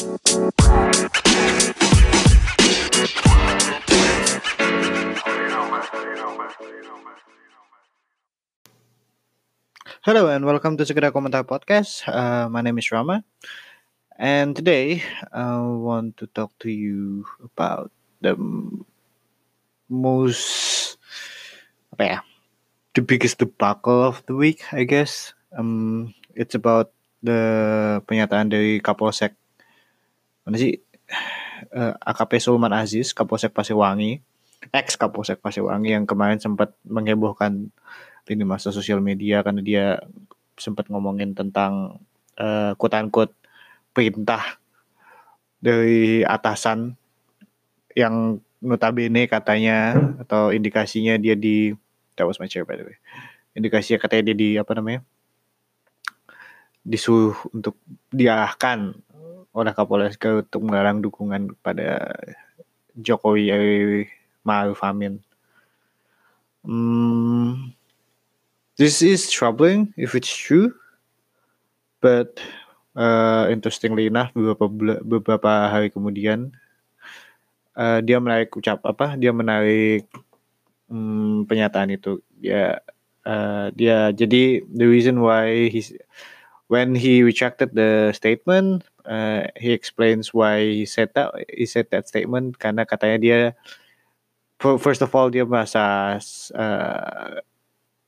Hello and welcome to Segera Komentar Podcast. Uh, my name is Rama, and today I want to talk to you about the most apa ya, the biggest debacle of the week, I guess. Um, it's about the pernyataan dari Kapolsek mana sih? Eh, AKP Sulman Aziz, Kapolsek Pasiwangi, ex Kapolsek Pasiwangi yang kemarin sempat menghebohkan lini masa sosial media karena dia sempat ngomongin tentang eh quote unquote perintah dari atasan yang notabene katanya atau indikasinya dia di that was my chair by the way. Indikasinya katanya dia di apa namanya disuruh untuk diarahkan oleh Garut untuk menggalang dukungan pada Jokowi Ma'ruf Amin. Hmm, this is troubling if it's true, but uh, interestingly enough beberapa beberapa hari kemudian uh, dia menarik ucap apa? Dia menarik hmm, pernyataan itu. Dia uh, dia jadi the reason why he's when he retracted the statement, uh, he explains why he said that he said that statement karena katanya dia fir- first of all dia merasa uh,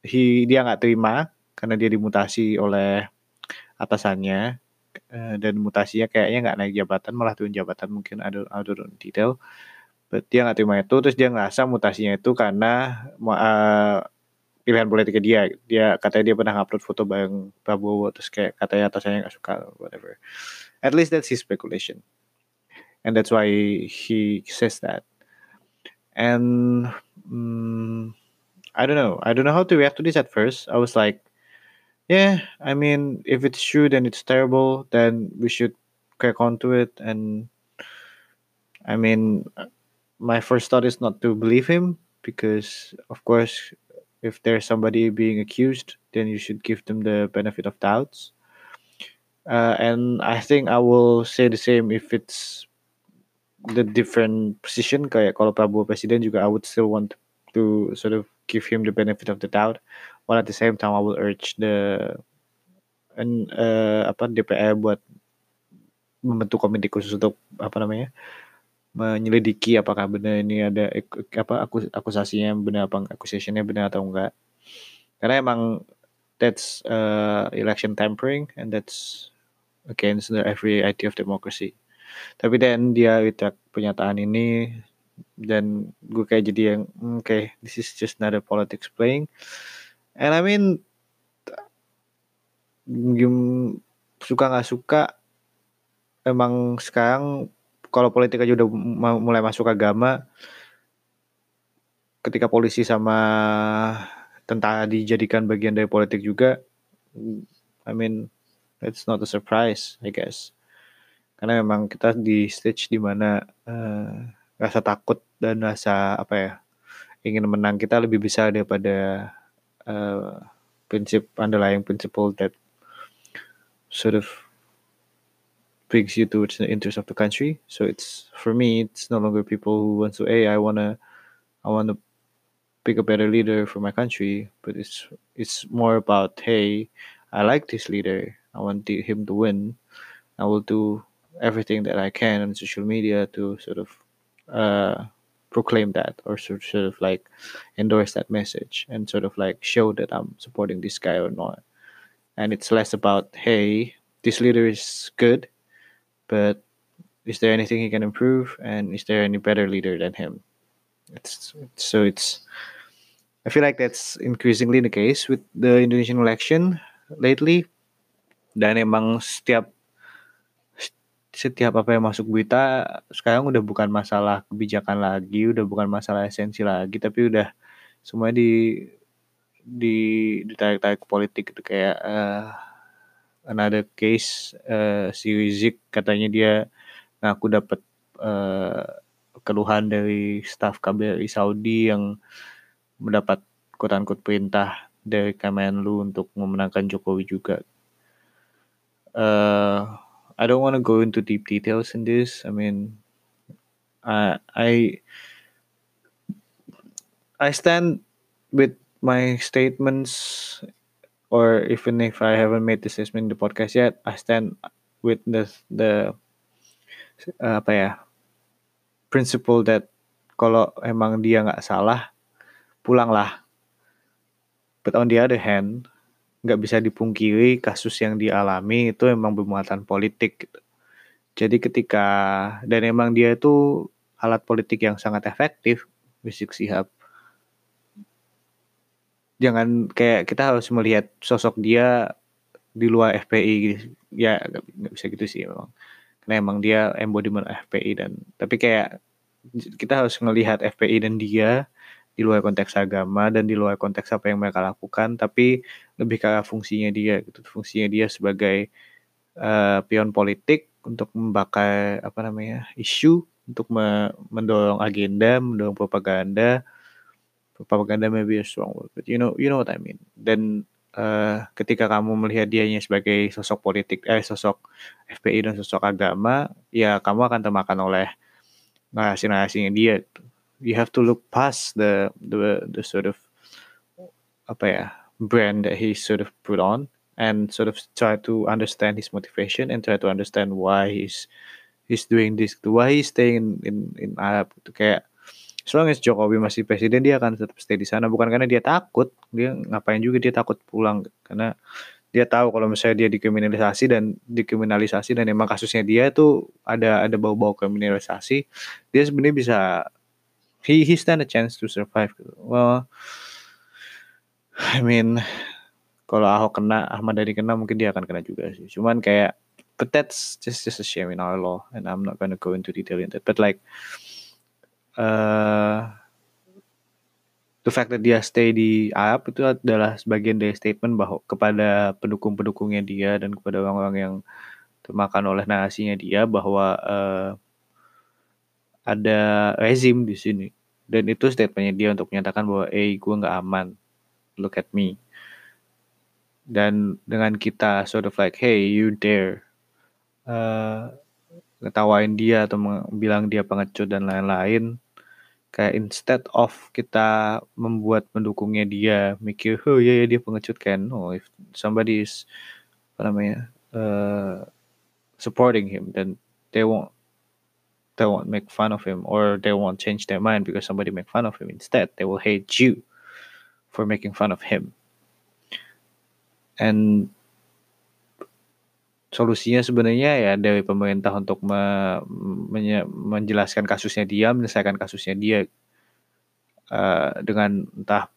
he dia nggak terima karena dia dimutasi oleh atasannya uh, dan mutasinya kayaknya nggak naik jabatan malah turun jabatan mungkin ada ada detail but dia nggak terima itu terus dia ngerasa mutasinya itu karena uh, pilihan politiknya dia. Dia katanya dia pernah upload foto bareng Prabowo terus kayak katanya atasannya nggak suka whatever. At least that's his speculation. And that's why he says that. And mm, I don't know. I don't know how to react to this at first. I was like yeah I mean if it's true then it's terrible. Then we should crack onto it. And I mean my first thought is not to believe him because of course if there's somebody being accused then you should give them the benefit of doubts. Uh, and I think I will say the same if it's the different position. Kayak kalau Prabowo presiden juga I would still want to sort of give him the benefit of the doubt while at the same time I will urge the and uh, apa DPR buat membentuk komite khusus untuk apa namanya menyelidiki apakah benar ini ada apa akus, akusasinya benar apa accusationnya benar atau enggak karena emang that's uh, election tampering and that's against the every idea of democracy. Tapi dan dia retract pernyataan ini dan gue kayak jadi yang "Hmm, oke this is just another politics playing. And I mean suka nggak suka emang sekarang kalau politik aja udah mulai masuk agama ketika polisi sama tentara dijadikan bagian dari politik juga I mean it's not a surprise I guess. Karena memang kita di stage di mana eh, rasa takut dan rasa apa ya ingin menang kita lebih besar daripada eh, prinsip underlying principle that sort of brings you towards the interest of the country. So it's for me, it's no longer people who want to, hey, I wanna, I wanna pick a better leader for my country, but it's it's more about, hey, I like this leader. I want him to win. I will do everything that I can on social media to sort of uh, proclaim that or sort sort of like endorse that message and sort of like show that I'm supporting this guy or not. And it's less about, hey, this leader is good, but is there anything he can improve? And is there any better leader than him? It's, so it's i feel like that's increasingly the case with the indonesian election lately. Dan emang setiap setiap apa yang masuk berita sekarang udah bukan masalah kebijakan lagi udah bukan masalah esensi lagi tapi udah semuanya di di ditarik-tarik politik gitu kayak eh, another case eh, si Rizik katanya dia ngaku dapat eh, keluhan dari staf KBRI Saudi yang mendapat quote perintah dari Kemenlu untuk memenangkan Jokowi juga. Eh I don't want to go into deep details in this. I mean, uh, I I stand with my statements, or even if I haven't made the statement in the podcast yet, I stand with the the uh, apa ya principle that kalau emang dia nggak salah, pulanglah. But on the other hand, nggak bisa dipungkiri kasus yang dialami itu emang bermuatan politik. Jadi ketika dan emang dia itu alat politik yang sangat efektif, Rizik Sihab. Jangan kayak kita harus melihat sosok dia di luar FPI gitu. Ya nggak bisa gitu sih emang. Karena emang dia embodiment FPI dan tapi kayak kita harus melihat FPI dan dia di luar konteks agama dan di luar konteks apa yang mereka lakukan tapi lebih ke fungsinya dia gitu fungsinya dia sebagai uh, pion politik untuk membakar apa namanya isu untuk me mendorong agenda mendorong propaganda propaganda maybe a strong word but you know you know what I mean. Dan uh, ketika kamu melihat dianya sebagai sosok politik eh sosok FPI dan sosok agama ya kamu akan termakan oleh narasi-narasinya dia. Gitu you have to look past the the the sort of apa ya brand that he sort of put on and sort of try to understand his motivation and try to understand why he's he's doing this why he's staying in in, in Arab itu kayak as Jokowi masih presiden dia akan tetap stay di sana. Bukan karena dia takut dia ngapain juga dia takut pulang. Karena dia tahu kalau misalnya dia dikriminalisasi dan dikriminalisasi dan emang kasusnya dia itu ada ada bau-bau kriminalisasi dia sebenarnya bisa he he stand a chance to survive. Well I mean kalau Ahok kena Ahmad Dhani kena mungkin dia akan kena juga sih. Cuman kayak but that's just just a shame in our law and I'm not gonna go into detail in that but like uh, the fact that dia stay di Arab itu adalah sebagian dari statement bahwa kepada pendukung-pendukungnya dia dan kepada orang-orang yang termakan oleh narasinya dia bahwa uh, ada rezim di sini. Dan itu statementnya dia untuk menyatakan bahwa eh gue nggak aman. Look at me. Dan dengan kita sort of like hey you dare. Uh, ngetawain dia atau bilang dia pengecut dan lain-lain kayak instead of kita membuat pendukungnya dia mikir oh ya, ya dia pengecut kan no if somebody is apa namanya uh, supporting him then they won't they won't make fun of him or they won't change their mind because somebody make fun of him. Instead, they will hate you for making fun of him. And solusinya sebenarnya ya dari pemerintah untuk me, menye, menjelaskan kasusnya dia, menyelesaikan kasusnya dia uh, dengan entah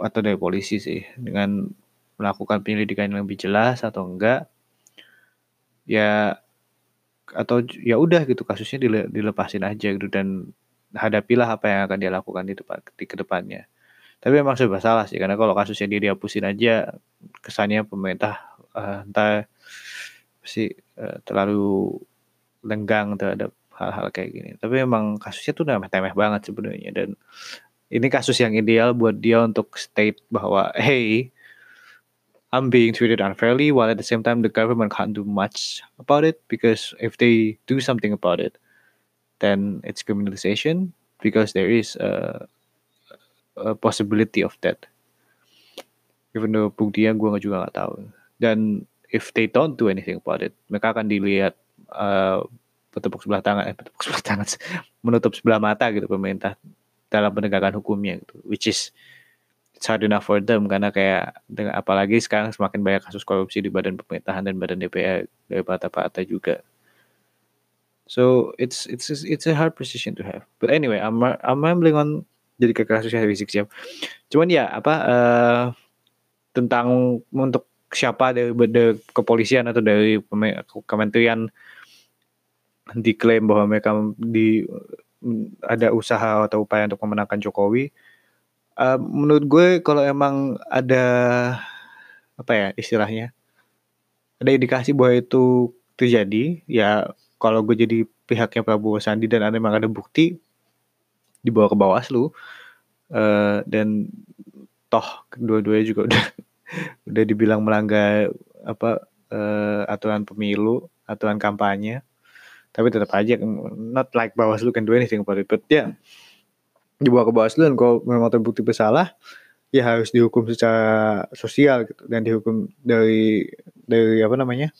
atau dari polisi sih dengan melakukan penyelidikan yang lebih jelas atau enggak ya atau ya udah gitu kasusnya dile, dilepasin aja gitu dan hadapilah apa yang akan dia lakukan di depan di ke depannya. Tapi memang serba salah sih karena kalau kasusnya dia dihapusin aja kesannya pemerintah uh, entah sih uh, terlalu lenggang terhadap hal-hal kayak gini. Tapi memang kasusnya tuh udah temeh banget sebenarnya. Dan ini kasus yang ideal buat dia untuk state bahwa hey I'm being treated unfairly while at the same time the government can't do much about it because if they do something about it then it's criminalization because there is a, a possibility of that. Even though buktinya gue juga nggak tahu. Dan if they don't do anything about it mereka akan dilihat uh, sebelah tangan eh bertepuk sebelah tangan menutup sebelah mata gitu pemerintah dalam penegakan hukumnya gitu which is it's hard enough for them karena kayak dengan apalagi sekarang semakin banyak kasus korupsi di badan pemerintahan dan badan DPR dari partai-partai juga. So it's it's it's a hard position to have. But anyway, I'm I'm rambling on jadi ke kasusnya Rizik Sihab. Cuman ya apa uh, tentang untuk siapa dari, dari kepolisian atau dari kementerian diklaim bahwa mereka di ada usaha atau upaya untuk memenangkan Jokowi. Uh, menurut gue kalau emang ada apa ya istilahnya ada indikasi bahwa itu terjadi ya kalau gue jadi pihaknya Prabowo Sandi dan ada memang ada bukti dibawa ke Bawaslu. Uh, dan toh kedua-duanya juga udah udah dibilang melanggar apa uh, aturan pemilu aturan kampanye. Tapi tetap aja not like Bawaslu can do anything about it. But ya yeah, dibawa ke Bawaslu dan kalau memang terbukti bersalah ya harus dihukum secara sosial gitu dan dihukum dari dari apa namanya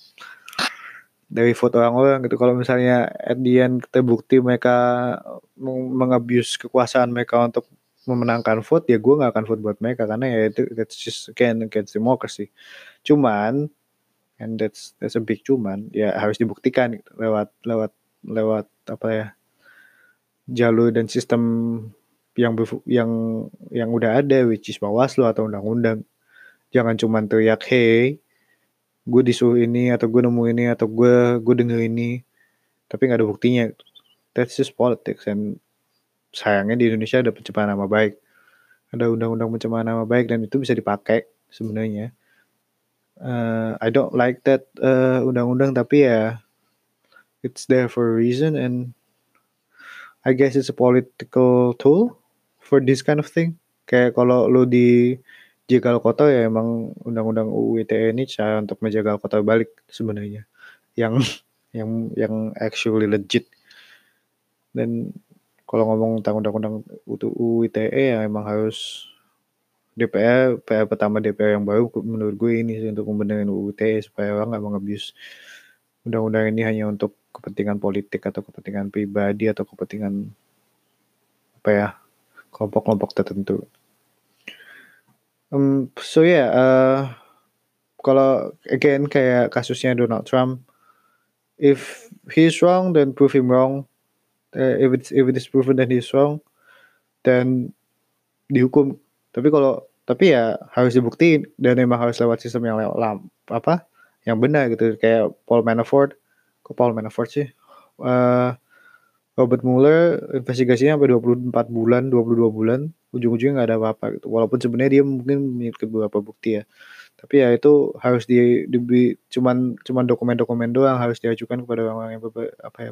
dari foto orang-orang gitu kalau misalnya at the end terbukti mereka mengabuse kekuasaan mereka untuk memenangkan vote ya gue nggak akan vote buat mereka karena ya itu that's just again against democracy. Cuman and that's that's a big cuman ya harus dibuktikan gitu, lewat lewat lewat apa ya jalur dan sistem yang yang yang udah ada which is bawaslu atau undang-undang. Jangan cuman teriak hey gue disuruh ini atau gue nemu ini atau gue gue denger ini tapi nggak ada buktinya. That's just politics and sayangnya di Indonesia ada pencemaran nama baik. Ada undang-undang pencemaran nama baik dan itu bisa dipakai sebenarnya. Uh, I don't like that uh, undang-undang tapi ya it's there for a reason and I guess it's a political tool for this kind of thing. Kayak kalau lo di jegal kota ya emang undang-undang UU ITE ini cara untuk menjaga kota balik sebenarnya. Yang yang yang actually legit. Dan kalau ngomong tentang undang-undang UU ITE ya emang harus DPR PR pertama DPR yang baru menurut gue ini sih untuk membenahi UU ITE supaya orang nggak mengabuse undang-undang ini hanya untuk kepentingan politik atau kepentingan pribadi atau kepentingan apa ya kelompok-kelompok tertentu. Um, so yeah, uh, kalau again kayak kasusnya Donald Trump, if he's wrong, then prove him wrong. Uh, if it's if it is proven that he's wrong, then dihukum. Tapi kalau tapi ya harus dibuktiin dan memang harus lewat sistem yang lewat apa yang benar gitu kayak Paul Manafort kok Paul Manafort sih uh, Robert Mueller investigasinya sampai 24 bulan 22 bulan ujung-ujungnya nggak ada apa-apa gitu. Walaupun sebenarnya dia mungkin memiliki beberapa bukti ya. Tapi ya itu harus di, di cuman cuman dokumen-dokumen doang harus diajukan kepada orang-orang yang apa ya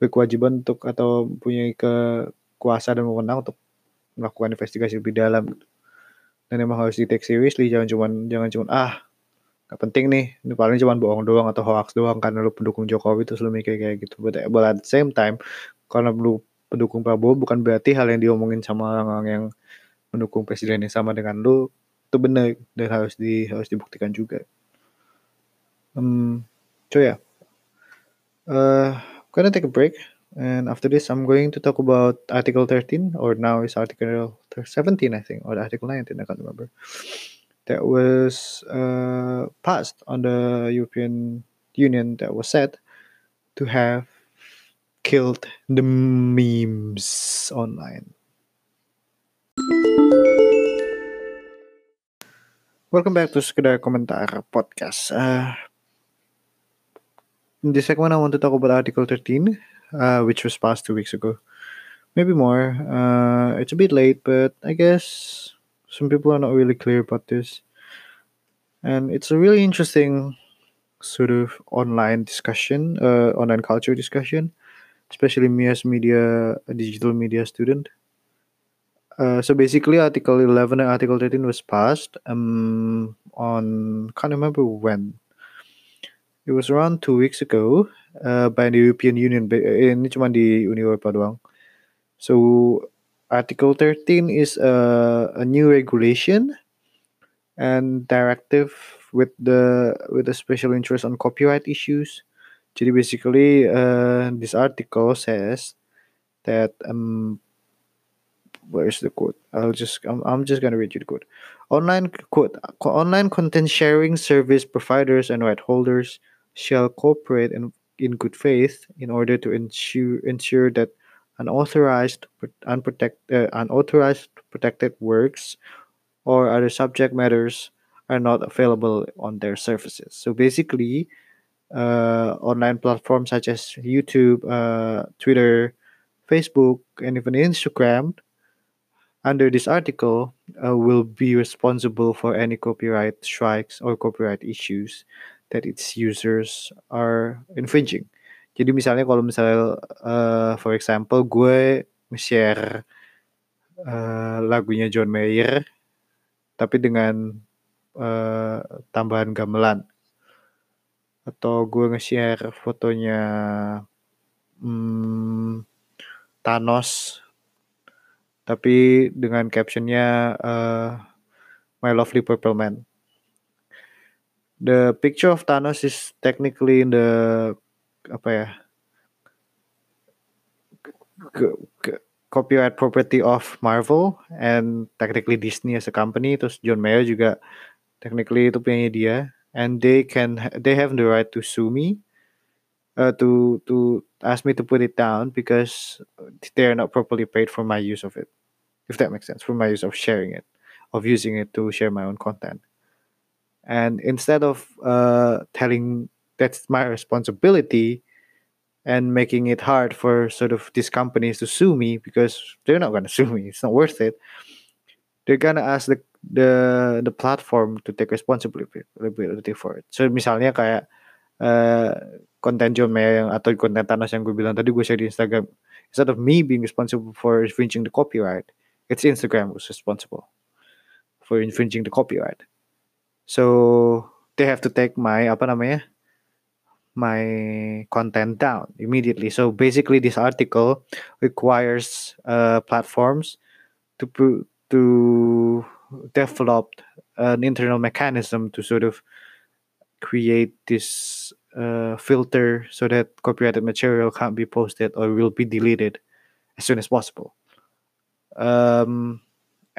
berkewajiban untuk atau punya kekuasaan dan wewenang untuk melakukan investigasi lebih dalam gitu. Dan emang harus di take seriously jangan cuman jangan cuman ah gak penting nih ini paling cuma bohong doang atau hoax doang karena lu pendukung Jokowi terus lu mikir kayak gitu but, but at the same time karena lu pendukung Prabowo bukan berarti hal yang diomongin sama orang-orang yang mendukung presiden yang sama dengan lu itu benar dan harus di harus dibuktikan juga. Um, so yeah, uh, I'm gonna take a break and after this I'm going to talk about Article 13 or now is Article 17 I think or Article 19 I can't remember that was uh, passed on the European Union that was said to have killed the memes online. Welcome back to Sekedar Komentar Podcast. Uh, in this segment, I want to talk about Article 13, uh, which was passed two weeks ago. Maybe more. Uh, it's a bit late, but I guess some people are not really clear about this. And it's a really interesting sort of online discussion, uh, online culture discussion especially me as media a digital media student. Uh, so basically, Article 11 and Article 13 was passed um, on can't remember when. It was around two weeks ago uh, by the European Union. Ini cuma di Uni Eropa doang. So Article 13 is a, a new regulation and directive with the with a special interest on copyright issues Jadi basically, uh, this article says that um, where is the quote? I'll just I'm, I'm just gonna read you the quote. Online quote online content sharing service providers and right holders shall cooperate in, in good faith in order to ensure ensure that unauthorized unprotect, uh, unauthorized protected works or other subject matters are not available on their services. So basically, uh, online platforms such as YouTube, uh, Twitter, Facebook, and even Instagram, under this article, uh, will be responsible for any copyright strikes or copyright issues that its users are infringing. Jadi misalnya kalau misalnya, uh, for example, gue share uh, lagunya John Mayer, tapi dengan uh, tambahan gamelan atau gue nge-share fotonya hmm, Thanos tapi dengan captionnya uh, My Lovely Purple Man. The picture of Thanos is technically in the apa ya copyright property of Marvel and technically Disney as a company. Terus John Mayer juga technically itu punya dia. And they can they have the right to sue me uh, to to ask me to put it down because they are not properly paid for my use of it. If that makes sense for my use of sharing it of using it to share my own content and instead of uh, telling that's my responsibility and making it hard for sort of these companies to sue me because they're not going to sue me it's not worth it they're gonna ask the the the platform to take responsibility for it. So misalnya kayak uh, konten yang atau konten Thanos yang gue bilang tadi gue share di Instagram instead of me being responsible for infringing the copyright it's Instagram who's responsible for infringing the copyright so they have to take my apa namanya my content down immediately. So basically, this article requires uh, platforms to to develop an internal mechanism to sort of create this uh, filter so that copyrighted material can't be posted or will be deleted as soon as possible. Um,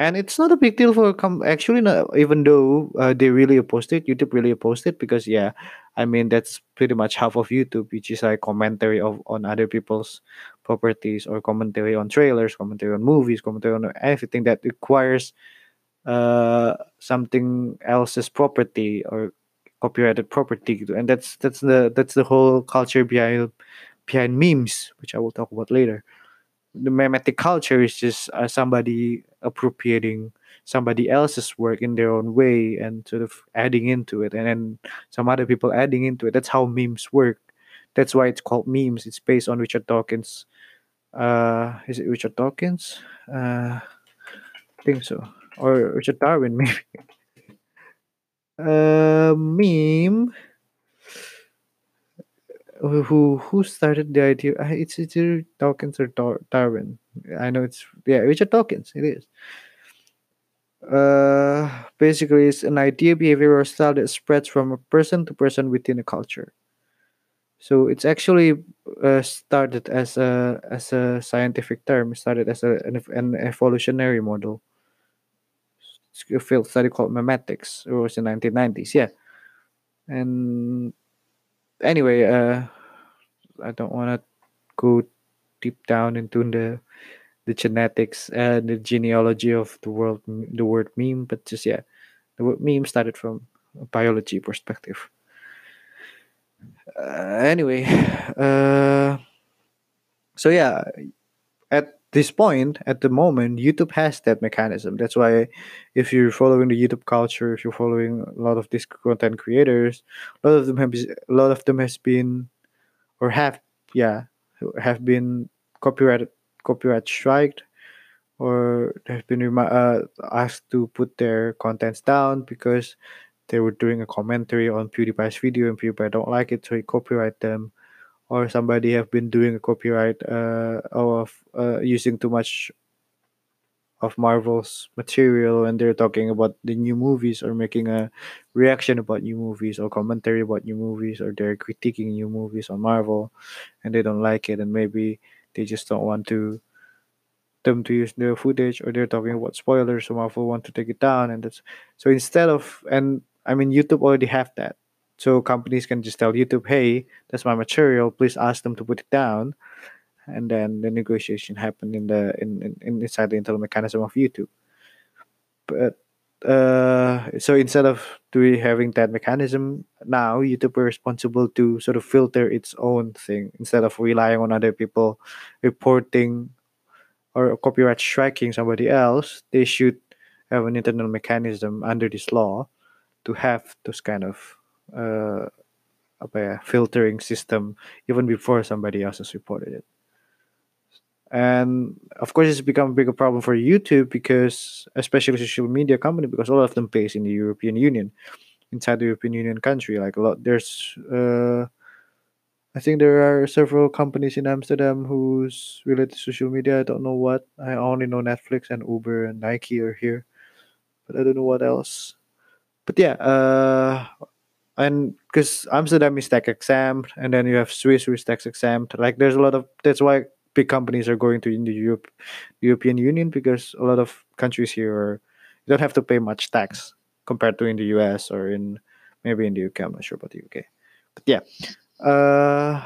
and it's not a big deal for actually not, even though uh, they really opposed it youtube really opposed it because yeah i mean that's pretty much half of youtube which is like commentary of on other people's properties or commentary on trailers commentary on movies commentary on everything that requires uh something else's property or copyrighted property. And that's that's the that's the whole culture behind behind memes which i will talk about later the memetic culture is just uh, somebody appropriating somebody else's work in their own way and sort of adding into it and then some other people adding into it. That's how memes work. That's why it's called memes. It's based on richard dawkins uh is it richard dawkins? Uh i think so. Or richard darwin maybe. Uh meme who who started the idea? It's either Dawkins or Dar- Darwin. I know it's yeah Richard Dawkins. It is. Uh, basically, it's an idea, behavior, or style that spreads from a person to person within a culture. So it's actually uh, started as a as a scientific term. It started as a, an, an evolutionary model. It's a field study called memetics. It was in 1990s. Yeah, and anyway, uh, I don't want to go deep down into the the genetics and the genealogy of the world, the word meme, but just yeah, the word meme started from a biology perspective. Uh, anyway, uh, so yeah, at this point, at the moment, YouTube has that mechanism. That's why, if you're following the YouTube culture, if you're following a lot of these content creators, a lot of them have a lot of them has been, or have yeah, have been copyright copyright striked, or have been uh, asked to put their contents down because they were doing a commentary on PewDiePie's video and PewDiePie don't like it, so he copyright them or somebody have been doing a copyright uh, of uh, using too much of Marvel's material and they're talking about the new movies or making a reaction about new movies or commentary about new movies or they're critiquing new movies on Marvel and they don't like it and maybe they just don't want to them to use the footage or they're talking about spoilers so Marvel want to take it down and that's so instead of and I mean YouTube already have that so companies can just tell YouTube, "Hey, that's my material. Please ask them to put it down." And then the negotiation happened in the in, in, inside the internal mechanism of YouTube. But uh, so instead of doing having that mechanism, now YouTube is responsible to sort of filter its own thing instead of relying on other people reporting or copyright striking somebody else. They should have an internal mechanism under this law to have those kind of uh, apa ya filtering system even before somebody else has reported it. And of course, it's become a bigger problem for YouTube because, especially social media company, because all of them based in the European Union. inside the European Union country. Like a lot, there's uh, I think there are several companies in Amsterdam who's related to social media. I don't know what. I only know Netflix and Uber and Nike are here, but I don't know what else. But yeah, uh, and because Amsterdam is tech exempt, and then you have Swiss is tax exempt. Like there's a lot of that's why big companies are going to in the Europe, European Union because a lot of countries here are, you don't have to pay much tax compared to in the US or in maybe in the UK. I'm not sure about the UK, but yeah. Uh,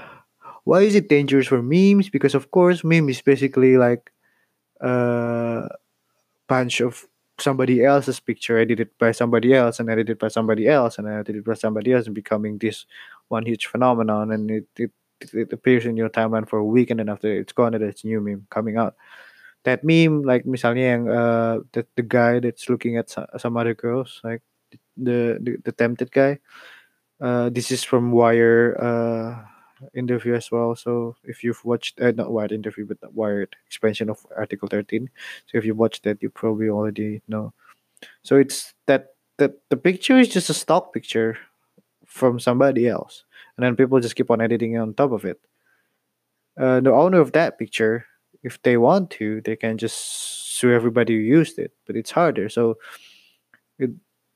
why is it dangerous for memes? Because of course, meme is basically like a bunch of somebody else's picture edited by somebody else and edited by somebody else and edited by somebody else and becoming this one huge phenomenon. And it, it it appears in your timeline for a week and then after it's gone there's new meme coming out. That meme like misalnya yang uh the, the guy that's looking at some, some other girls like the, the the tempted guy. Uh this is from wire uh interview as well. So if you've watched uh, not wired interview but wired expansion of article 13 so if you watched that you probably already know. So it's that that the picture is just a stock picture from somebody else and then people just keep on editing on top of it. Uh, the owner of that picture if they want to they can just sue everybody who used it but it's harder. So it,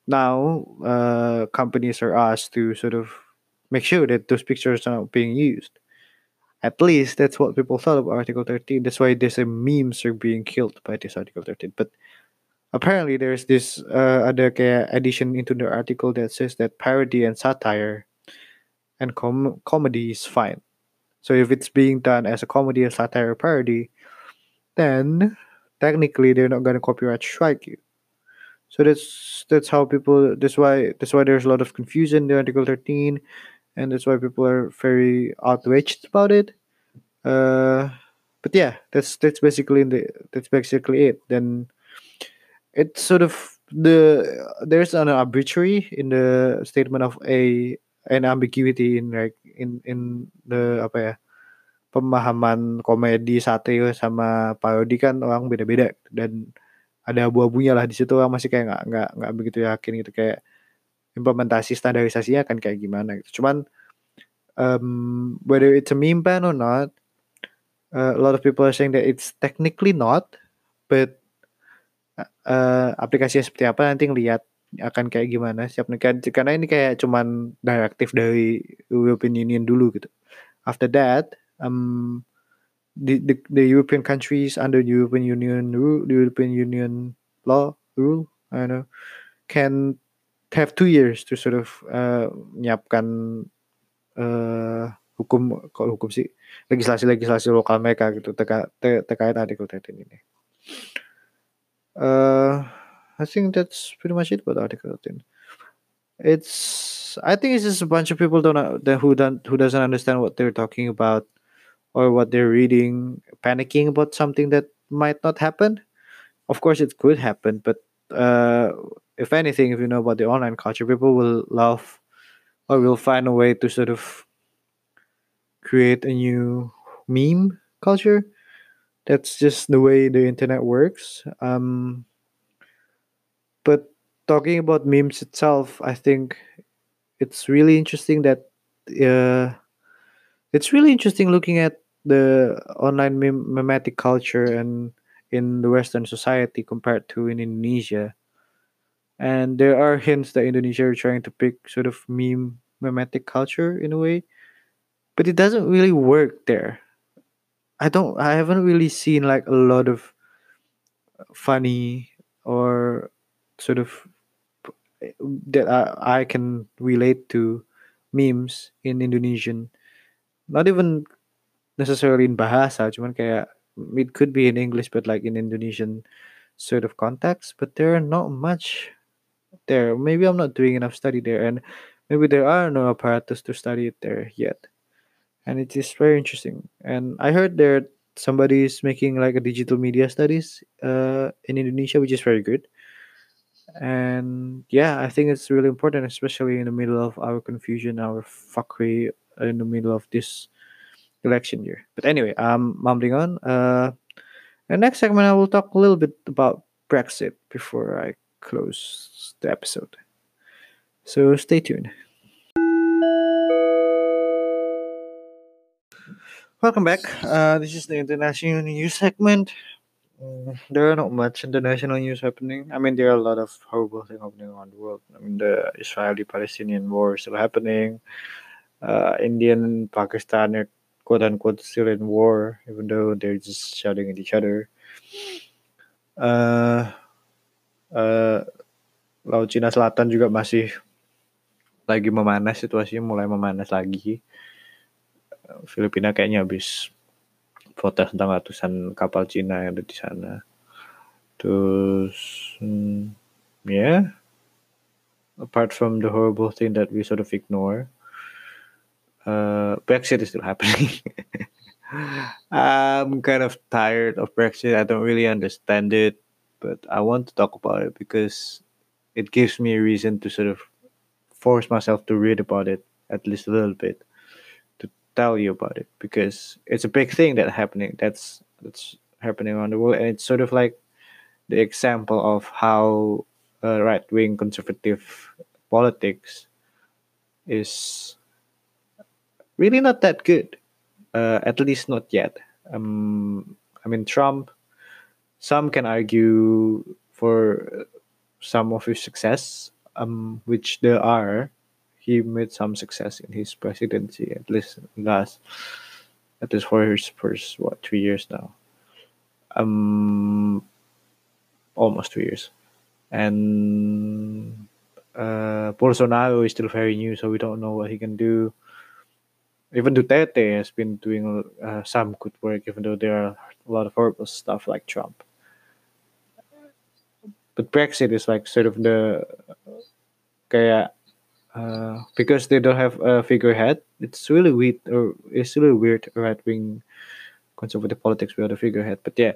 now uh, companies are asked to sort of make sure that those pictures are not being used. At least that's what people thought of article 13 that's why there's a memes are being killed by this article 13 but apparently there's this uh, other addition into the article that says that parody and satire and com- comedy is fine. So if it's being done as a comedy or satire or parody then technically they're not gonna copyright strike you. So that's that's how people that's why that's why there's a lot of confusion in the article 13 and that's why people are very outraged about it. Uh but yeah that's that's basically the that's basically it. Then it's sort of the there's an arbitrary in the statement of a an ambiguity in like in in the apa ya pemahaman komedi satire sama parodi kan orang beda-beda. Dan ada abu-abunya lah di situ orang masih kayak nggak nggak nggak begitu yakin gitu. Kayak implementasi standarisasinya akan kayak gimana gitu. Cuman um, whether it's a meme ban or not, uh, a lot of people are saying that it's technically not, but uh, aplikasinya seperti apa nanti ngelihat akan kayak gimana siap nikah karena ini kayak cuman direktif dari European Union dulu gitu. After that, um, the, the, the European countries under European Union rule, the European Union law rule, I don't know, can have two years to sort of uh, menyiapkan uh, hukum kalau hukum sih legislasi-legislasi lokal mereka gitu terkait terkait artikel 13 ini. Uh, I think that's pretty much it about article 13. It's I think it's just a bunch of people don't that who don't who doesn't understand what they're talking about or what they're reading, panicking about something that might not happen. Of course, it could happen, but uh, if anything, if you know about the online culture, people will love or will find a way to sort of create a new meme culture. That's just the way the internet works. Um, but talking about memes itself, I think it's really interesting that uh, it's really interesting looking at the online mem- memetic culture and in the Western society compared to in Indonesia. And there are hints that Indonesia are trying to pick sort of meme memetic culture in a way, but it doesn't really work there. I don't. I haven't really seen like a lot of funny or sort of that I, I can relate to memes in Indonesian. Not even necessarily in bahasa, cuman kayak it could be in English but like in Indonesian sort of context, but there are not much there. Maybe I'm not doing enough study there and maybe there are no apparatus to study it there yet. And it is very interesting. And I heard there somebody is making like a digital media studies uh, in Indonesia, which is very good. And yeah, I think it's really important, especially in the middle of our confusion, our fuckery, in the middle of this election year. But anyway, I'm mumbling on. Uh, the next segment, I will talk a little bit about Brexit before I close the episode. So stay tuned. Welcome back. Uh, this is the international news segment. Mm, there are not much international news happening. I mean, there are a lot of horrible things happening around the world. I mean, the Israeli-Palestinian war is still happening. Uh, Indian and Pakistan are quote unquote still in war, even though they're just shouting at each other. Uh, uh, Laut Cina Selatan juga masih lagi memanas situasinya mulai memanas lagi. Filipina kayaknya habis protes tentang ratusan kapal Cina yang ada di sana. Terus, hmm, yeah, apart from the horrible thing that we sort of ignore, uh, Brexit is still happening. I'm kind of tired of Brexit. I don't really understand it, but I want to talk about it because it gives me a reason to sort of force myself to read about it at least a little bit to tell you about it because it's a big thing that happening that's that's happening around the world and it's sort of like the example of how uh, right-wing conservative politics is really not that good uh, at least not yet. Um, i mean trump some can argue for some of his success um, which there are. He made some success in his presidency at least last at least for his first what three years now. Um almost two years. And uh, Bolsonaro is still very new so we don't know what he can do even Duterte has been doing uh, some good work even though there are a lot of horrible stuff like Trump but Brexit is like sort of the kayak uh, because they don't have a figurehead. It's really weird, or it's really weird right wing conservative politics without a figurehead. But yeah,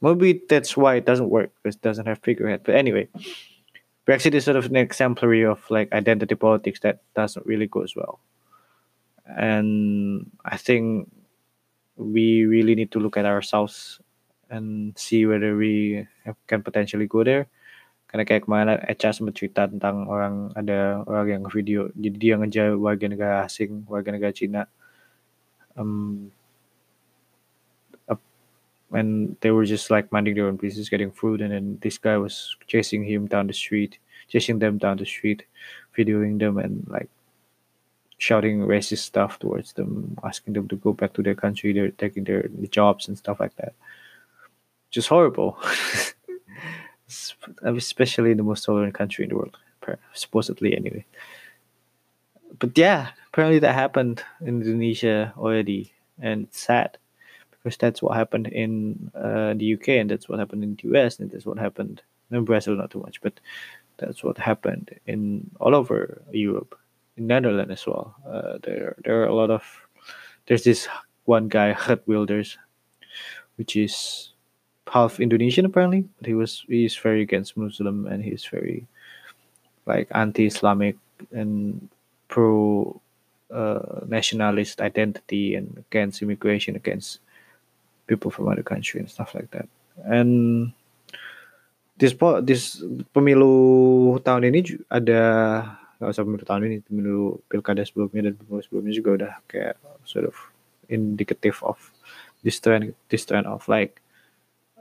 maybe that's why it doesn't work because it doesn't have figurehead. But anyway, Brexit is sort of an exemplary of like identity politics that doesn't really go as well. And I think we really need to look at ourselves and see whether we have, can potentially go there. Karena kayak kemarin Echa sempat cerita tentang orang ada orang yang video jadi dia ngejar warga negara asing warga negara Cina. Um, and they were just like minding their own business getting food and then this guy was chasing him down the street chasing them down the street videoing them and like shouting racist stuff towards them asking them to go back to their country they're taking their jobs and stuff like that. Just horrible. Especially the most tolerant country in the world, supposedly anyway. But yeah, apparently that happened in Indonesia already, and it's sad because that's what happened in uh, the UK, and that's what happened in the US, and that's what happened in Brazil, not too much, but that's what happened in all over Europe, in Netherlands as well. Uh, there, there are a lot of. There's this one guy, Geert Wilders, which is half Indonesian apparently, but he was he's very against Muslim and he's very like anti-Islamic and pro uh, nationalist identity and against immigration against people from other country and stuff like that. And this this pemilu tahun ini ada nggak usah pemilu tahun ini pemilu pilkada sebelumnya dan pemilu sebelumnya juga udah kayak sort of indicative of this trend this trend of like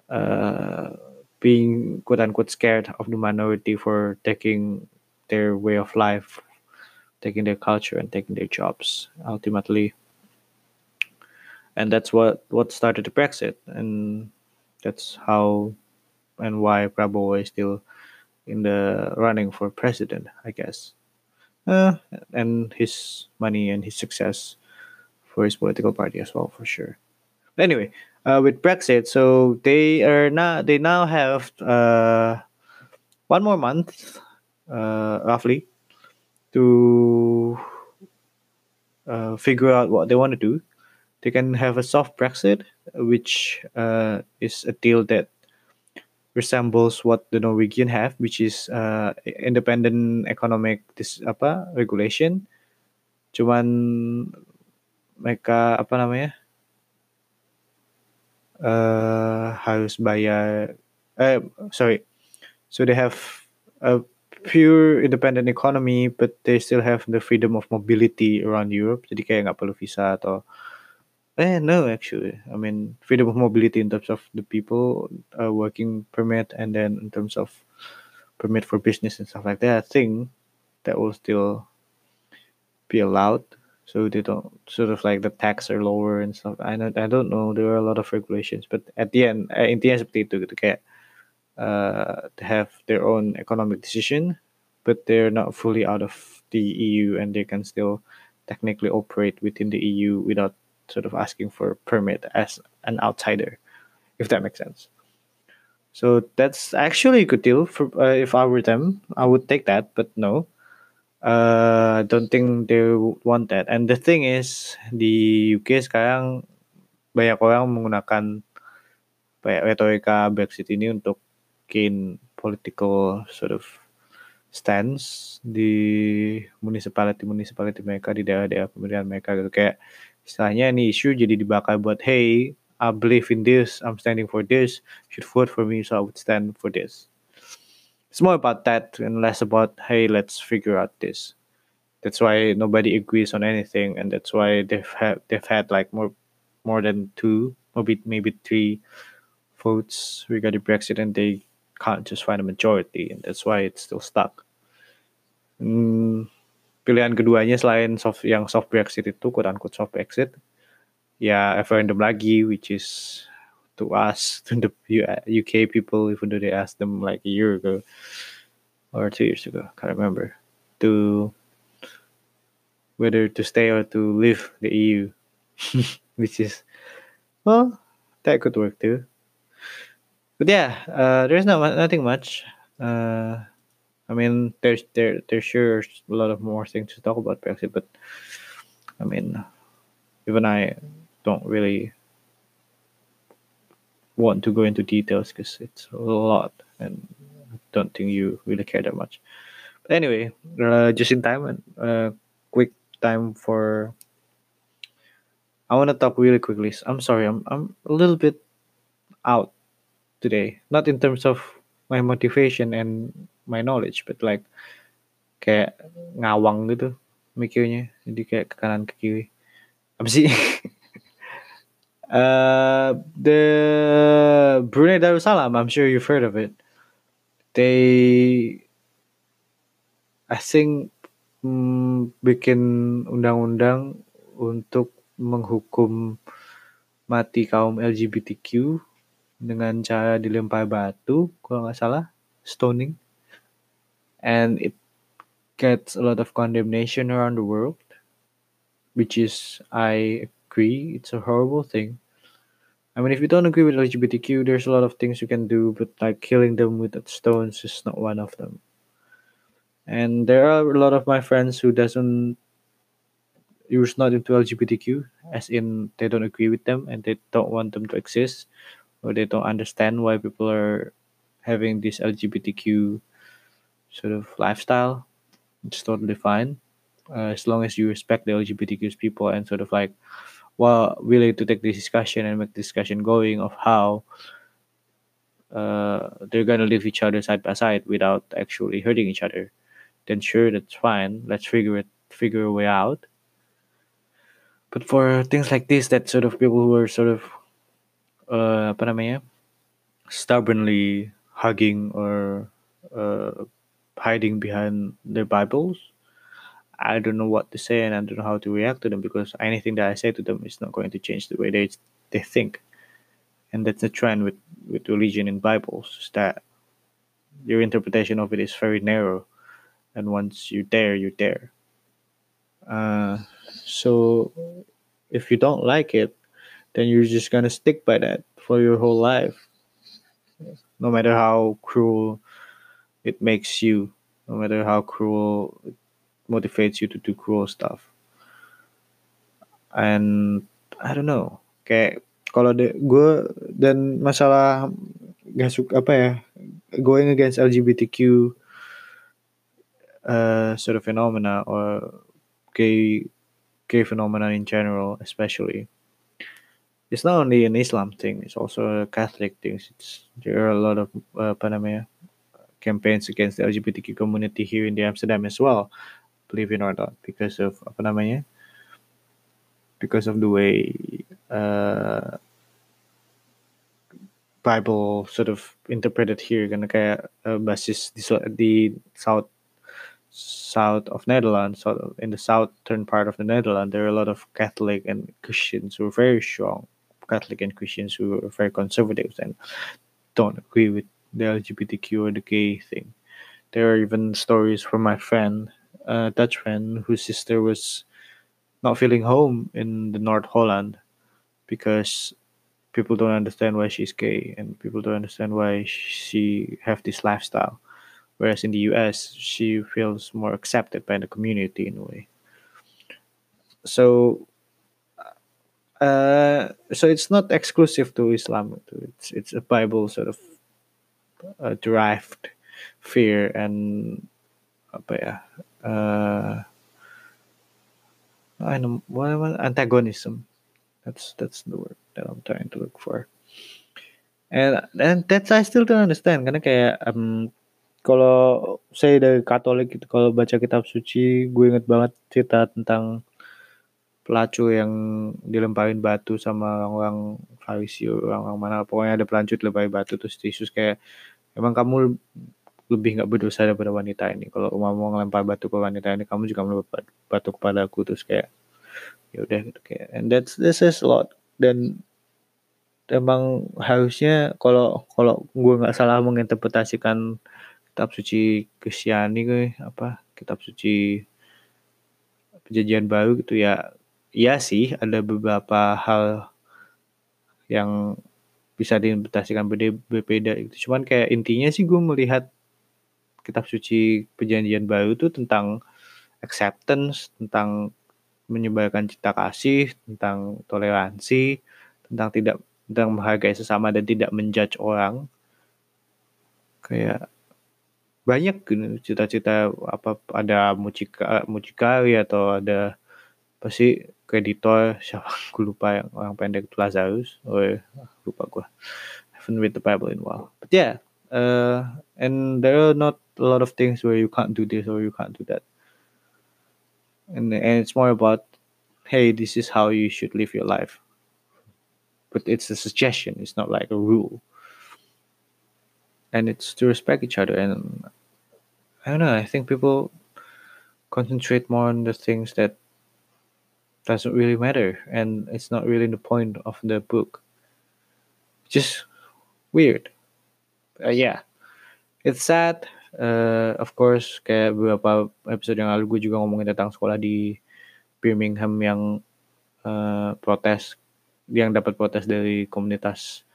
uh, being quote unquote scared of the minority for taking their way of life, taking their culture, and taking their jobs ultimately. And that's what what started the Brexit, and that's how and why Prabowo is still in the running for president, I guess. Uh, and his money and his success for his political party as well, for sure. But anyway, uh, with Brexit. So they are now they now have uh, one more month, uh, roughly, to uh, figure out what they want to do. They can have a soft Brexit, which uh, is a deal that resembles what the Norwegian have, which is uh, independent economic this apa regulation. Cuman mereka apa namanya? uh, harus bayar uh, sorry so they have a pure independent economy, but they still have the freedom of mobility around Europe. Jadi kayak nggak perlu visa atau eh no actually. I mean freedom of mobility in terms of the people uh, working permit and then in terms of permit for business and stuff like that. I think that will still be allowed. So they don't sort of like the tax are lower and stuff. I don't, I don't know. There are a lot of regulations, but at the end, eh, intinya seperti itu gitu uh, to have their own economic decision, but they're not fully out of the EU and they can still technically operate within the EU without sort of asking for a permit as an outsider, if that makes sense. So that's actually a good deal for uh, if I were them, I would take that. But no, uh, don't think they would want that. And the thing is di UK sekarang banyak orang menggunakan retorika Brexit ini untuk gain political sort of stance di municipality municipality mereka di daerah-daerah pemilihan mereka gitu kayak istilahnya ini isu jadi dibakar buat hey I believe in this I'm standing for this you should vote for me so I would stand for this. It's more about that and less about hey let's figure out this. That's why nobody agrees on anything and that's why they've had they've had like more more than two maybe maybe three votes regarding Brexit and they can't just find a majority and that's why it's still stuck. Hmm, pilihan keduanya selain soft yang soft Brexit itu quote unquote soft Brexit ya referendum lagi which is to us to the UK people even though they asked them like a year ago or two years ago can't remember to whether to stay or to leave the EU which is well that could work too. But yeah uh, there's not nothing much uh, I mean there's there there's sure a lot of more things to talk about Brexit but I mean even I don't really want to go into details because it's a lot and I don't think you really care that much. But anyway, uh, just in time and uh, quick time for. I want to talk really quickly. I'm sorry, I'm I'm a little bit out today. Not in terms of my motivation and my knowledge, but like kayak ngawang gitu mikirnya. Jadi kayak ke kanan ke kiri. Apa sih? Uh, the Brunei Darussalam, I'm sure you've heard of it. They, I think, mm, bikin undang-undang untuk menghukum mati kaum LGBTQ dengan cara dilempar batu, kalau nggak salah, stoning. And it gets a lot of condemnation around the world, which is I agree it's a horrible thing. I mean, if you don't agree with LGBTQ, there's a lot of things you can do, but like killing them with stones is not one of them. And there are a lot of my friends who doesn't who's not into LGBTQ, as in they don't agree with them and they don't want them to exist, or they don't understand why people are having this LGBTQ sort of lifestyle. It's totally fine, uh, as long as you respect the LGBTQ people and sort of like well willing to take this discussion and make discussion going of how uh, they're gonna live each other side by side without actually hurting each other, then sure that's fine. Let's figure it figure a way out. But for things like this, that sort of people who are sort of uh, stubbornly hugging or uh, hiding behind their Bibles, I don't know what to say and I don't know how to react to them because anything that I say to them is not going to change the way they they think. And that's the trend with, with religion in Bibles, is that your interpretation of it is very narrow. And once you're there, you're there. Uh, so if you don't like it, then you're just gonna stick by that for your whole life. No matter how cruel it makes you, no matter how cruel it motivates you to do cruel stuff. And I don't know kayak kalau gue dan masalah gak suka apa ya going against LGBTQ uh, sort of phenomena or gay gay phenomena in general especially it's not only an Islam thing it's also a Catholic thing it's there are a lot of uh, apa namanya campaigns against the LGBTQ community here in the Amsterdam as well, believe it or not, because of apa namanya, because of the way uh, Bible sort of interpreted here karena kayak uh, basis di, di South south of Netherlands, sort of in the southern part of the Netherlands, there are a lot of Catholic and Christians who are very strong, Catholic and Christians who are very conservative and don't agree with the LGBTQ or the gay thing. There are even stories from my friend, a Dutch friend, whose sister was not feeling home in the North Holland because people don't understand why she's gay and people don't understand why she have this lifestyle. Whereas in the US she feels more accepted by the community in a way. So uh, so it's not exclusive to Islam. It's it's a Bible sort of uh, derived fear and apa ya uh, I know what antagonism. That's that's the word that I'm trying to look for. And and that's I still don't understand. Karena kayak um, kalau saya dari Katolik gitu kalau baca kitab suci gue inget banget cerita tentang pelacu yang dilemparin batu sama orang Farisi orang-orang mana pokoknya ada pelancur dilemparin batu terus Yesus kayak emang kamu lebih nggak berdosa daripada wanita ini. Kalau mau ngelempar batu ke wanita ini kamu juga melempar batu kepada aku. Terus kayak ya udah gitu kayak and that's this is a lot. Dan emang harusnya kalau kalau gue nggak salah menginterpretasikan kitab suci Kristiani gue apa kitab suci perjanjian baru gitu ya iya sih ada beberapa hal yang bisa diinterpretasikan berbeda gitu. Cuman kayak intinya sih gue melihat kitab suci perjanjian baru itu tentang acceptance tentang menyebarkan cinta kasih tentang toleransi tentang tidak tentang menghargai sesama dan tidak menjudge orang. Kayak banyak gitu cita-cita apa ada mucika mucikari atau ada apa sih kreditor siapa aku lupa yang orang pendek itu Lazarus. Ya, lupa gue haven't read the Bible in a while. But yeah uh, and there are not a lot of things where you can't do this or you can't do that. And and it's more about hey this is how you should live your life. But it's a suggestion. It's not like a rule. And it's to respect each other. And i don't know i think people concentrate more on the things that doesn't really matter and it's not really the point of the book. Just weird. Uh, yeah. It's sad. Uh, of course kayak beberapa episode yang lalu gue juga ngomongin tentang sekolah di Birmingham yang uh, protes yang dapat protes dari komunitas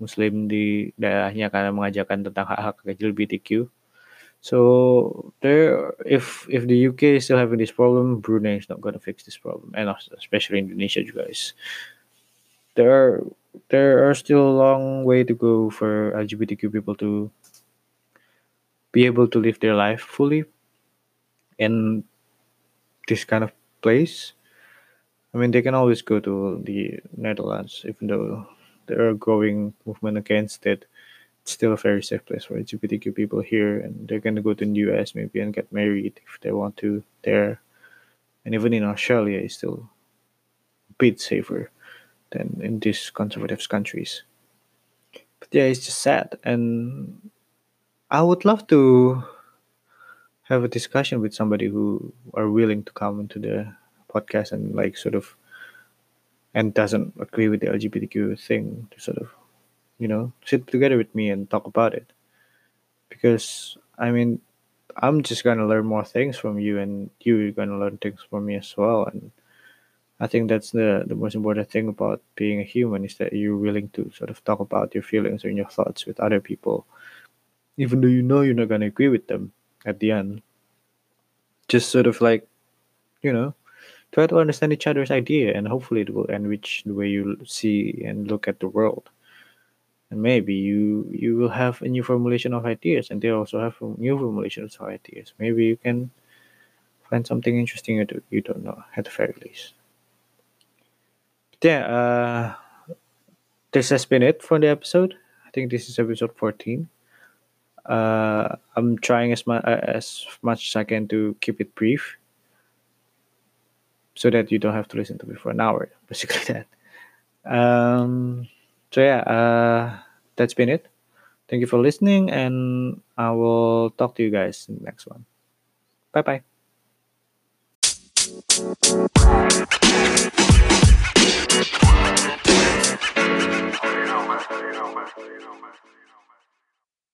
Muslim di daerahnya karena mengajarkan tentang hak-hak LGBTQ. So there, if if the UK is still having this problem, Brunei is not going to fix this problem, and especially Indonesia you guys. There are there are still a long way to go for LGBTQ people to be able to live their life fully in this kind of place. I mean, they can always go to the Netherlands, even though there are growing movement against it. Still a very safe place for LGBTQ people here, and they're gonna go to the US maybe and get married if they want to there. And even in Australia, it's still a bit safer than in these conservative countries. But yeah, it's just sad, and I would love to have a discussion with somebody who are willing to come into the podcast and like sort of and doesn't agree with the LGBTQ thing to sort of, you know, sit together with me and talk about it. Because, I mean, I'm just going to learn more things from you, and you're going to learn things from me as well. And I think that's the, the most important thing about being a human is that you're willing to sort of talk about your feelings and your thoughts with other people, even though you know you're not going to agree with them at the end. Just sort of like, you know, try to understand each other's idea and hopefully it will enrich the way you see and look at the world and maybe you you will have a new formulation of ideas and they also have new formulations of ideas maybe you can find something interesting you, do, you don't know at the very least but yeah uh, this has been it for the episode i think this is episode 14 uh, I'm trying as much as much as I can to keep it brief, so that you don't have to listen to me for an hour. Basically that. Um, so yeah, uh, that's been it. Thank you for listening, and I will talk to you guys in the next one. Bye bye.